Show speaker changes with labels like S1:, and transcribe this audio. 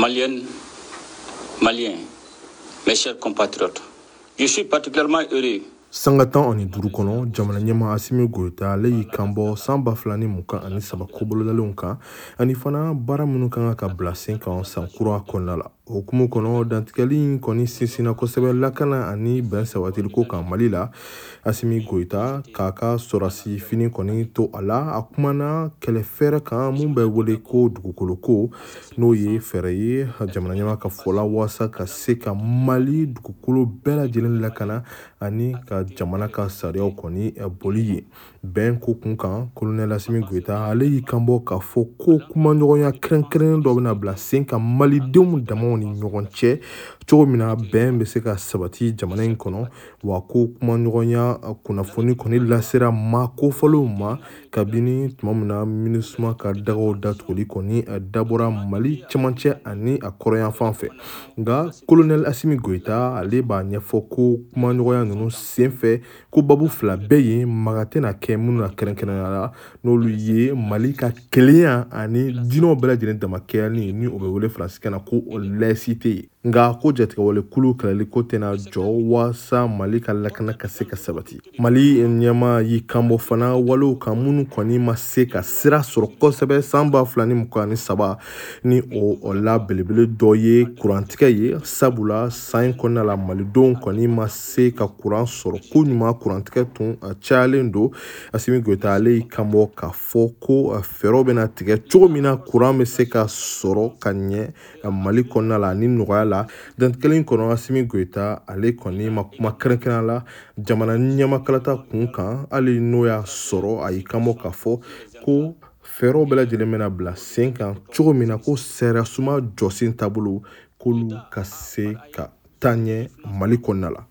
S1: Malienne, Malien, mes chers compatriotes, je suis particulièrement heureux
S2: Sanga tan ani duuru kɔnɔ jamana ɲɛma asimi goyita ale y'i kanbɔ san ba fila ni mugan ani saba kobolodalenw kan ani fana baara minnu kan ka bila sen kan san kura kɔnɔna la o hukumu kɔnɔ dantigɛli in kɔni sinsinna kosɛbɛ lakana ani bɛn sabatiliko kan mali la asimi goyita k'a ka sɔrɔsi fini kɔni to a la a kumana kɛlɛfɛɛrɛ kan min bɛ wele ko dugukoloko n'o ye fɛɛrɛ ye jamana ɲɛma ka fɔla waasa ka se ka mali dugukolo bɛɛ lajɛlen lakana ani ka jamana ka sariyaw kɔni boli ye bɛn ko kun kan kolonɛlasimi goyita ale y'i kanbɔ k'a fɔ ko kumaɲɔgɔnya kɛrɛnkɛrɛnnen dɔ bɛna bila sen ka malidenw damaw ni ɲɔgɔn cɛ cogo min na bɛn bɛ se ka sabati jamana in kɔnɔ wa ko kumaɲɔgɔnya kunnafoni kɔni lasera ma kofɔlenw ma kabini tuma min na minusuma ka dagaw datuguli kɔni eh, dabɔra mali cɛmancɛ ani a kɔrɔyan fan fɛ nka kolonɛli asimi goyita ale b'a ɲɛfɔ ko kumaɲɔgɔnya ninnu sen fɛ ko babu fila bɛɛ ye maga tɛna kɛ minnu na kɛrɛnkɛrɛnya la n'olu ye mali ka kelenya ani diinɛw bɛɛ lajɛlen damakɛyali ni o bɛ wele faransikɛ na ko lɛsite ye nka ko jatigɛwalekulu kɛlɛli ko tɛna jɔ waasa mali ka lakana ka se ka sabati mali ɲɛma y'i kanbɔ fana walew kan minnu kɔni ma se ka sira sɔrɔ kosɛbɛ san b'a fila ni mugan ni saba ni o la belebele dɔ ye kurantigɛ ye sabula san kɔnɔna la malidenw kɔni ma se ka kuran sɔrɔ ko ɲuman kurantigɛ tun a cayalen don asimi goyita ale y'i kanbɔ k'a fɔ ko fɛɛrɛw bɛna tigɛ cogo min na kuran bɛ se ka sɔrɔ ka ɲɛ ka mali kɔnɔna la ni nɔgɔya la dan kelen kɔnɔ asimi goyita ale kɔni ma kuma kɛrɛnkɛrɛn la jamana ɲɛmakalata kun kan hali n'o y'a sɔrɔ a y'i kanbɔ k'a fɔ ko fɛɛrɛw bɛɛ lajɛlen bɛna bila sen kan cogo min na ko sariya jɔsen taabolo k'olu ka se ka taa ɲɛ mali kɔnɔna la